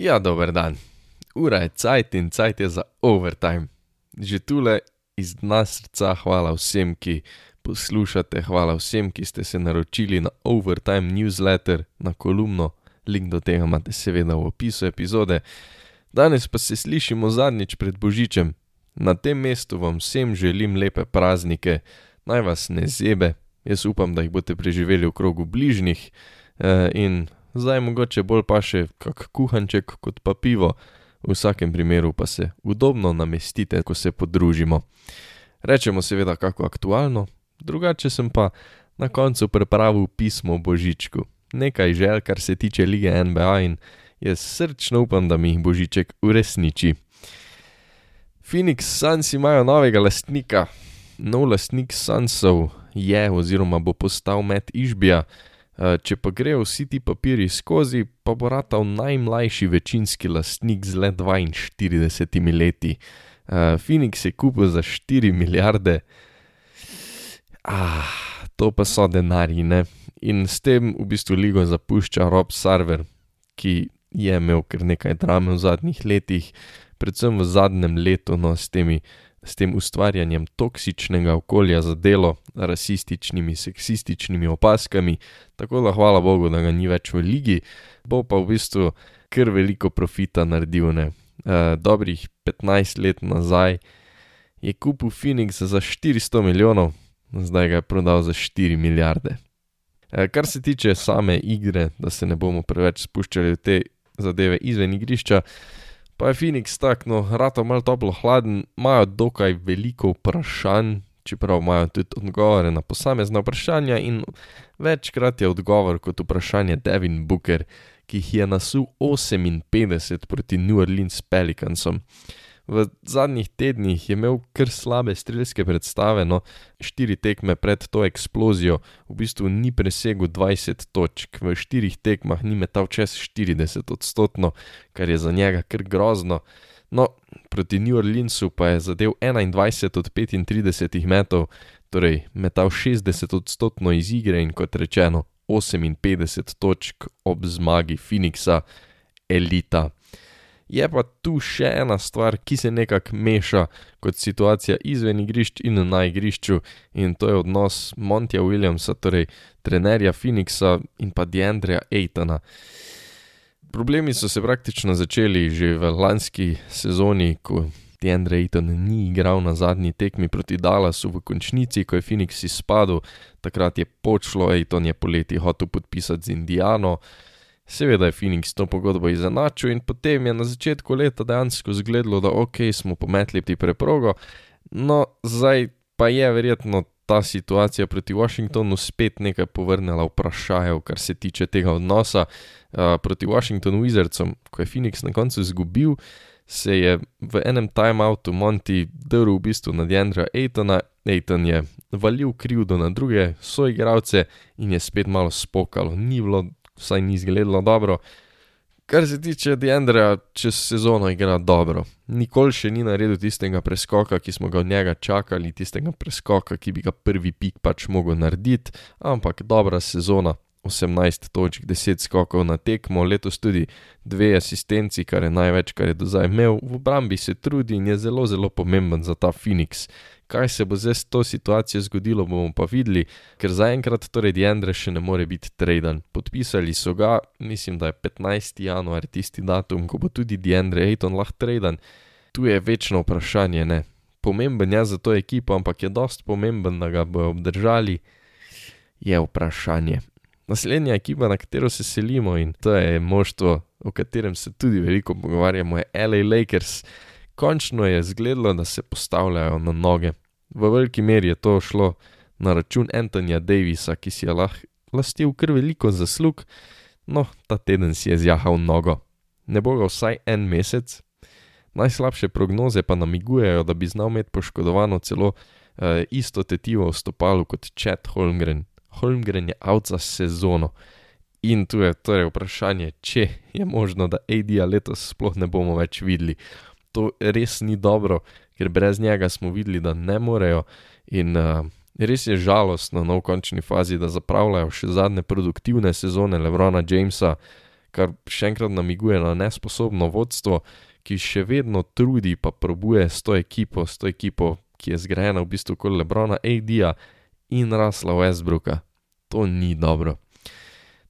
Ja, dober dan. Ura je cajt in cajt je za overtime. Že tule iz dna srca hvala vsem, ki poslušate, hvala vsem, ki ste se naročili na overtime newsletter, na kolumno. Link do tega imate seveda v opisu epizode. Danes pa se slišimo zadnjič pred Božičem. Na tem mestu vam vsem želim lepe praznike, naj vas ne zebe, jaz upam, da jih boste preživeli v krogu bližnjih eh, in zdaj mogoče bolj pa še kak kuhanček kot pa pivo, v vsakem primeru pa se udobno namestite, ko se podružimo. Rečemo seveda kako aktualno, drugače sem pa na koncu pripravil pismo Božičku, nekaj žel, kar se tiče lige NBA in jaz srčno upam, da mi jih Božiček uresniči. Phoenix Suns imajo novega lastnika, nov lastnik Sunsov je oziroma bo postal Matt Išbija. Eh, če pa grejo vsi ti papiri skozi, pa bo ratal najmlajši večinski lastnik z le 42 leti. Uh, Phoenix je kupil za 4 milijarde, ah, to pa so denarji, ne. In s tem v bistvu ligo zapušča Rob Sarver, ki je imel kar nekaj drame v zadnjih letih, predvsem v zadnjem letu, no, s temi s tem ustvarjanjem toksičnega okolja za delo, rasističnimi, seksističnimi opaskami, tako da hvala Bogu, da ga ni več v ligi, bo pa v bistvu kar veliko profita naredil. Ne. E, dobrih 15 let nazaj je kupil Phoenix za 400 milijonov, zdaj ga je prodal za 4 milijarde. E, kar se tiče same igre, da se ne bomo preveč spuščali v te zadeve izven igrišča, pa je Phoenix tak, no, rado malo toplo hladen, imajo dokaj veliko vprašanj, čeprav imajo tudi odgovore na posamezna vprašanja in večkrat je odgovor kot vprašanje Devin Booker, ki jih je nasul 58 proti New Orleans Pelicansom. V zadnjih tednih je imel kar slabe strelske predstave, no, štiri tekme pred to eksplozijo, v bistvu ni presegel 20 točk, v štirih tekmah ni metal čez 40 odstotno, kar je za njega kar grozno. No, proti New Orleansu pa je zadev 21 od 35 metrov, torej metal 60 odstotno iz igre in kot rečeno 58 točk ob zmagi Phoenixa, elita. Je pa tu še ena stvar, ki se nekako meša kot situacija izven igrišč in na igrišču, in to je odnos Montija Williamsa, torej trenerja Phoenixa in pa Deandreja Aitona. Problemi so se praktično začeli že v lanski sezoni, ko Deandre Aiton ni igral na zadnji tekmi proti Dallasu v končnici, ko je Phoenix izpadel, takrat je počlo, Aiton je poleti hotel podpisati z Indiano. Seveda je Phoenix to pogodbo izenačil in potem je na začetku leta dejansko zgledalo, da ok, smo pometli ti preprogo, no zdaj pa je verjetno ta situacija proti Washingtonu spet nekaj povrnila vprašajev, kar se tiče tega odnosa uh, proti Washingtonu Wizardsom, ko je Phoenix na koncu izgubil. Se je v enem timeoutu Monty drl v bistvu na Deandra Aitona, Aiton je valil krivdo na druge soigralce in je spet malo spokalo, ni bilo vsaj ni izgledalo dobro. Kar se tiče Deandra, čez sezono igra dobro. Nikoli še ni naredil tistega preskoka, ki smo ga od njega čakali, tistega preskoka, ki bi ga prvi pik pač mogel narediti, ampak dobra sezona, 18 točk, 10 skokov na tekmo, letos tudi dve asistenci, kar je največ, kar je do zdaj imel, v obrambi se trudi in je zelo, zelo pomemben za ta Phoenix. Kaj se bo zdaj s to situacijo zgodilo, bomo pa videli, ker zaenkrat torej Deandre še ne more biti traden. Podpisali so ga, mislim, da je 15. januar tisti datum, ko bo tudi Deandre Ayton lahko traden. Tu je večno vprašanje, ne. Pomemben je za to ekipo, ampak je dost pomemben, da ga bojo obdržali, je vprašanje. Naslednja ekipa, na katero se selimo in to je moštvo, o katerem se tudi veliko pogovarjamo, je LA Lakers. Končno je zgledalo, da se postavljajo na noge. V veliki meri je to šlo na račun Antonija Davisa, ki si je lahko lastil kar veliko zaslug, no, ta teden si je zjahal nogo. Ne bo ga vsaj en mesec. Najslabše prognoze pa namigujejo, da bi znal imeti poškodovano celo uh, isto tetivo v stopalu kot Chad Holmgren. Holmgren je out za sezono. In tu je torej vprašanje, če je možno, da AD-ja letos sploh ne bomo več videli. To res ni dobro, ker brez njega smo videli, da ne morejo. In uh, res je žalostno na v končni fazi, da zapravljajo še zadnje produktivne sezone Lebrona Jamesa, kar še enkrat namiguje na nesposobno vodstvo, ki še vedno trudi pa probuje s to ekipo, s to ekipo, ki je zgrajena v bistvu kot Lebrona, AD-ja in Rasla Westbrooka. To ni dobro.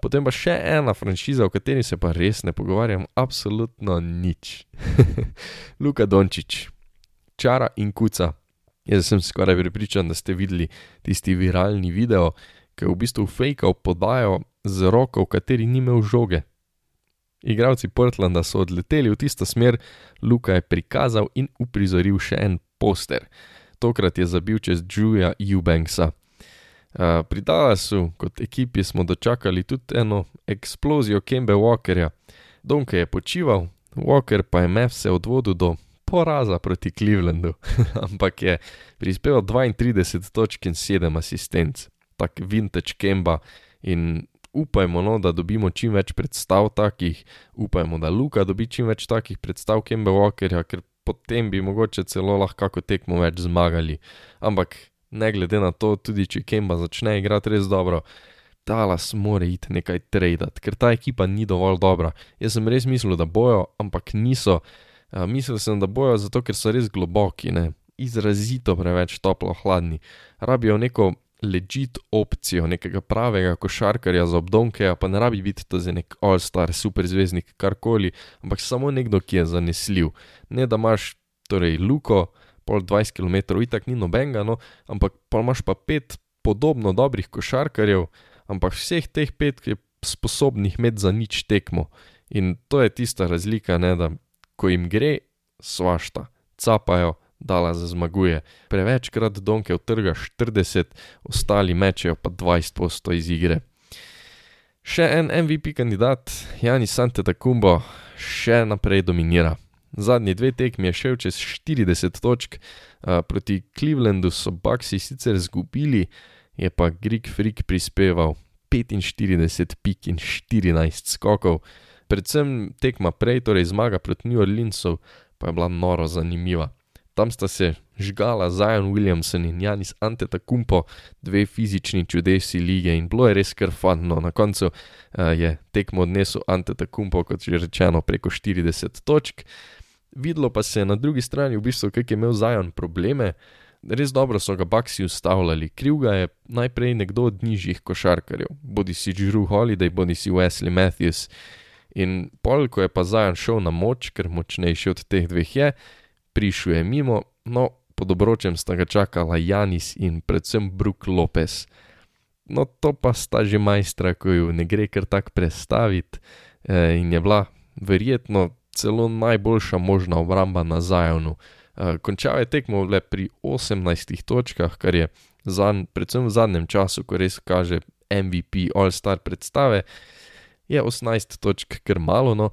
Potem pa še ena franšiza, o kateri se pa res ne pogovarjam, absolutno nič. Luka Dončić, čara in kuca. Jaz sem skoraj pripričan, da ste videli tisti viralni video, ki je v bistvu fejkal podajo z roko, v kateri ni imel žoge. Igravci Portlanda so odleteli v tisto smer, Luka je prikazal in uprizoril še en poster. Tokrat je zabil čez Julia Eubanksa. Uh, pri Dallasu kot ekipi smo dočakali tudi eno eksplozijo Kembe Walkerja. Donke je počival, Walker pa je mev se odvodil do poraza proti Clevelandu, ampak je prispeval 32 točk in 7 asistenc, tak vintage Kemba in upajmo, no, da dobimo čim več predstav takih, upajmo, da Luka dobi čim več takih predstav Kemba Walkerja, ker potem bi mogoče celo lahko tekmo več zmagali. Ampak ne glede na to, tudi če Kemba začne igrati res dobro, Dallas mora iti nekaj tradat, ker ta ekipa ni dovolj dobra. Jaz sem res mislil, da bojo, ampak niso. Uh, mislil sem, da bojo zato, ker so res globoki, ne? izrazito preveč toplo hladni. Rabijo neko legit opcijo nekega pravega košarkarja za obdonke, pa ne rabi biti to za nek all-star, superzvezdnik, karkoli, ampak samo nekdo, ki je zanesljiv. Ne da imaš torej luko, pol 20 km, itak ni nobenega, no, ampak pa imaš pa pet podobno dobrih košarkarjev, ampak vseh teh pet je sposobnih imeti za nič tekmo. In to je tista razlika, ne, da ko jim gre, svašta, capajo, Dala zmaguje. Prevečkrat donke utrga 40, ostali mečejo pa 20 posto iz igre. Še en MVP kandidat, Janis Antetokounmpo, še naprej dominira. Zadnji dve tekmi je šel čez 40 točk, proti Clevelandu so Bucksi sicer zgubili, je pa Greek Freak prispeval 45 pik in 14 skokov. Predvsem tekma prej, torej zmaga proti New Orleansu, pa je bila noro zanimiva. Tam sta se žgala Zion Williamson in Janis Antetokounmpo, dve fizični čudesi lige in bilo je res kar fantno. Na koncu uh, je tekmo odnesel Antetokounmpo, kot že rečeno, preko 40 točk. Videlo pa se je na drugi strani, v bistvu, kaj je imel Zion probleme. Res dobro so ga Baksi ustavljali, kriv ga je najprej nekdo od nižjih košarkarjev, bodi si Drew Holiday, bodi si Wesley Matthews. In pol, ko je pa Zion šel na moč, ker močnejši od teh dveh je, prišel je mimo, no, pod obročem sta ga čakala Janis in predvsem Brook Lopez. No, to pa sta že majstra, ko ju ne gre kar tako predstaviti, eh, in je bila verjetno celo najboljša možna obramba na Zajonu. Eh, končal je tekmo le pri 18 točkah, kar je zanj, predvsem v zadnjem času, ko res kaže MVP All-Star predstave je 18 točk kar malo, no,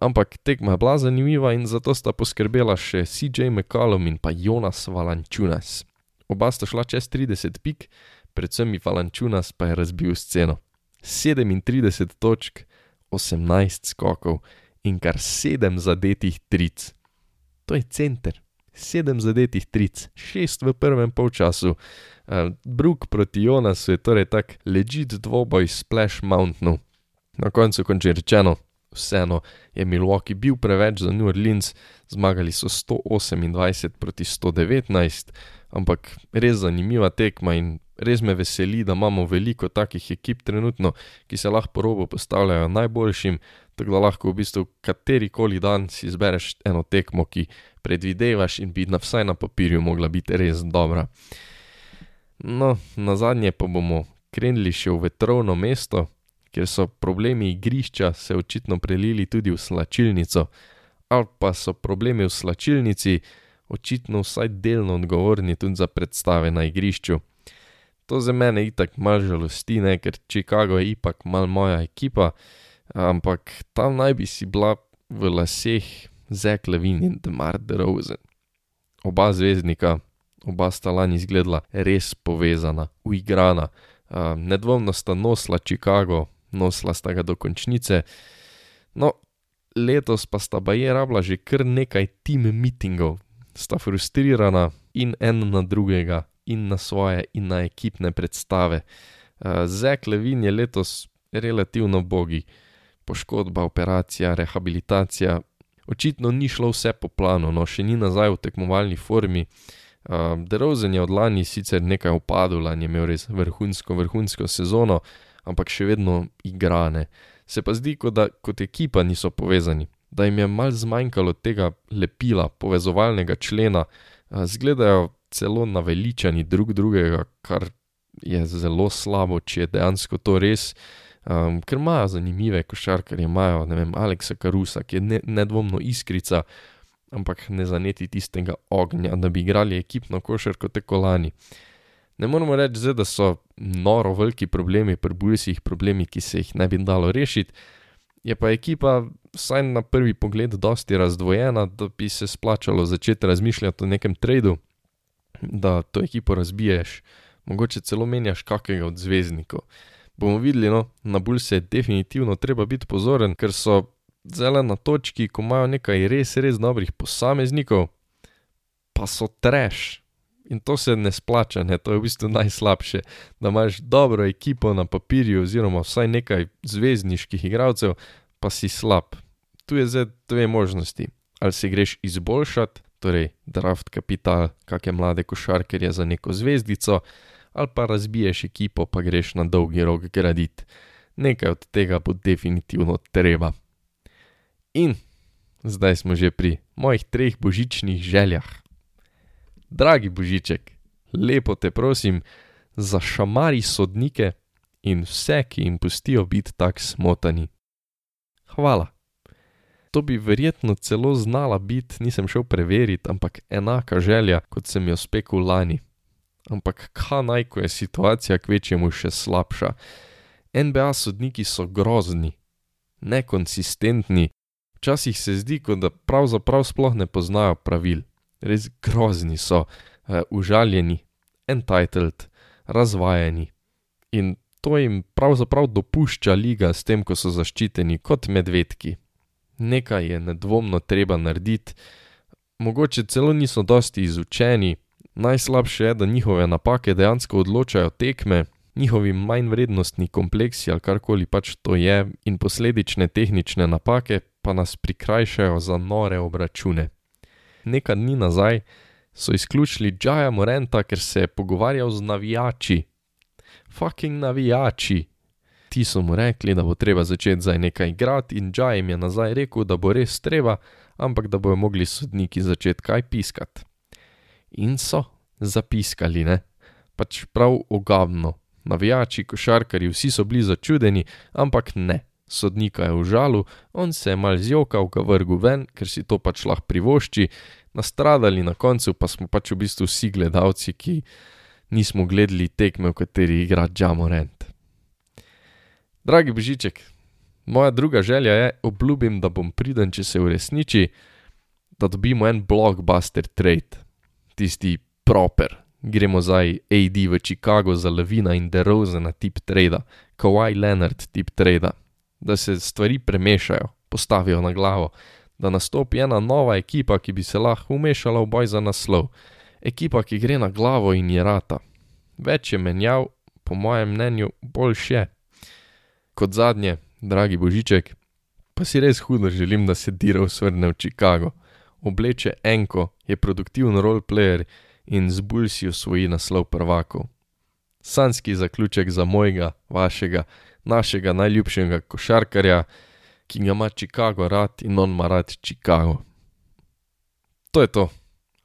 ampak tekma je bila zanimiva in zato sta poskrbela še CJ McCallum in pa Jonas Valančunas. Oba sta šla čez 30 pik, predvsem Valančunas pa je razbil sceno. 37 točk, 18 skokov in kar 7 zadetih tric. To je center. 7 zadetih tric, 6 v prvem polčasu. Uh, Brook proti Jonasu je torej tak legit dvoboj Splash Mountainu. Na koncu, kot že rečeno, vseeno je Milwaukee bil preveč za New Orleans, zmagali so 128 proti 119, ampak res zanimiva tekma in res me veseli, da imamo veliko takih ekip trenutno, ki se lahko po robu postavljajo najboljšim, tako da lahko v bistvu katerikoli dan si izbereš eno tekmo, ki predvidevaš in bi na vsaj na papirju mogla biti res dobra. No, na zadnje pa bomo krenili še v vetrovno mesto kjer so problemi igrišča se očitno prelili tudi v slačilnico, ali pa so problemi v slačilnici očitno vsaj delno odgovorni tudi za predstave na igrišču. To za mene itak mal žalosti, ne, ker Chicago je ipak mal moja ekipa, ampak tam naj bi si bila v laseh Zek Levin in Demar DeRozan. Oba zvezdnika, oba sta lani izgledala res povezana, uigrana, nedvomno sta nosila Chicago nosila sta ga do končnice. No, letos pa sta baje rabila že kar nekaj team meetingov, sta frustrirana in en na drugega, in na svoje, in na ekipne predstave. Uh, Zek Levin je letos relativno bogi. poškodba, operacija, rehabilitacija. Očitno ni šlo vse po planu, no še ni nazaj v tekmovalni formi. Uh, Derozen je od lani sicer nekaj upadel, lani je imel res vrhunsko, vrhunsko sezono, ampak še vedno igrane. Se pa zdi, kot da kot ekipa niso povezani, da jim je mal zmanjkalo tega lepila, povezovalnega člena, uh, zgledajo celo naveličani drug drugega, kar je zelo slabo, če je dejansko to res. Um, ker imajo zanimive košarkarje, imajo, vem, Aleksa Karusa, ki je ne, nedvomno iskrica, ampak ne zaneti tistega ognja, da bi igrali ekipno košarko tako lani. Ne moramo reči, da so noro veliki problemi, prbujsih problemi, ki se jih ne bi dalo rešiti. Je pa ekipa, vsaj na prvi pogled, dosti razdvojena, da bi se splačalo začeti razmišljati o nekem tradu, da to ekipo razbiješ, mogoče celo menjaš kakega od zvezdnikov. Bomo videli, no, na Bulls je definitivno treba biti pozoren, ker so zelo na točki, ko imajo nekaj res, res dobrih posameznikov, pa so treš. In to se ne splača, ne? to je v bistvu najslabše, da imaš dobro ekipo na papirju, oziroma vsaj nekaj zvezdniških igralcev, pa si slab. Tu je zdaj dve možnosti. Ali se greš izboljšati, torej draft kapital, kakšne mlade košarkerje za neko zvezdico, ali pa razbiješ ekipo, pa greš na dolgi rok graditi. Nekaj od tega bo definitivno treba. In zdaj smo že pri mojih treh božičnih željah. Dragi božiček, lepo te prosim, zašamari sodnike in vse, ki jim pustijo biti tako smotani. Hvala. To bi verjetno celo znala biti, nisem šel preveriti, ampak enaka želja, kot sem jo spekel lani. Ampak kaj naj, ko je situacija kvečjemu še slabša. NBA sodniki so grozni, nekonsistentni, Včasih se zdi, kot da pravzaprav sploh ne poznajo pravil, res grozni so, uh, užaljeni, entitled, razvajeni. In to jim pravzaprav dopušča liga s tem, ko so zaščiteni kot medvedki. Nekaj je nedvomno treba narediti, mogoče celo niso dosti izučeni, najslabše je, da njihove napake dejansko odločajo tekme, njihovi manjvrednostni kompleksi ali karkoli pač to je, in posledične tehnične napake pa nas prikrajšajo za nore obračune. Nekaj dni nazaj so izključili Džaja Morenta, ker se je pogovarjal z navijači. Fucking navijači! Ti so mu rekli, da bo treba začeti zdaj nekaj igrati, in Džaj jim je nazaj rekel, da bo res treba, ampak da bojo mogli sodniki začeti kaj piskati. In so zapiskali, ne? Pač prav ogabno. Navijači, košarkari, vsi so bili začudeni, ampak ne sodnika je užalil, on se je mal zjokal, ga vrgu ven, ker si to pač lahko privošči, nastradali na koncu pa smo pač v bistvu vsi gledalci, ki nismo gledali tekme, v kateri igra Džamorent. Dragi Božiček, moja druga želja je, obljubim, da bom priden, če se uresniči, da dobimo en blockbuster trade, tisti proper. Gremo zdaj AD v Chicago za Levina in DeRosa na tip trade, Kawhi Leonard tip trade da se stvari premešajo, postavijo na glavo, da nastopi ena nova ekipa, ki bi se lahko umešala v boj za naslov. Ekipa, ki gre na glavo in je rata. Več je menjav, po mojem mnenju, boljše je. Kot zadnje, dragi Božiček, pa si res hudo želim, da se Dirov svrne v Chicago. Obleče enko, je produktiven roleplayer in z bulsi osvoji naslov prvakov. Sanski zaključek za mojega, vašega našega najljubšega košarkarja, ki ga ima Chicago rad in on ima rad Chicago. To je to.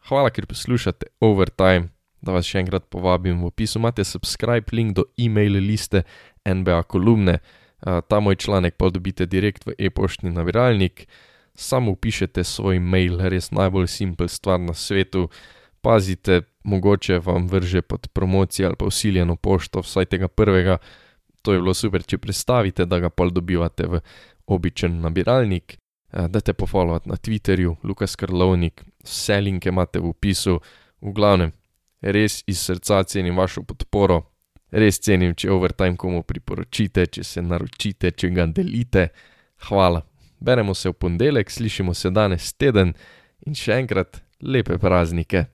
Hvala, ker poslušate Overtime. Da vas še enkrat povabim, v opisu imate subscribe link do e-mail liste NBA kolumne. Ta moj članek pa dobite direkt v e-poštni nabiralnik. Samo upišete svoj mail, res najbolj simpel stvar na svetu. Pazite, mogoče vam vrže pod promocijo ali pa usiljeno pošto, vsaj tega prvega to je bilo super, če predstavite, da ga pol dobivate v običajen nabiralnik. Eh, da te pofollowate na Twitterju, Lukas Karlovnik, vse linke imate v opisu. V glavnem, res iz srca cenim vašo podporo, res cenim, če overtime komu priporočite, če se naročite, če ga delite. Hvala. Beremo se v ponedeljek, slišimo se danes teden in še enkrat lepe praznike.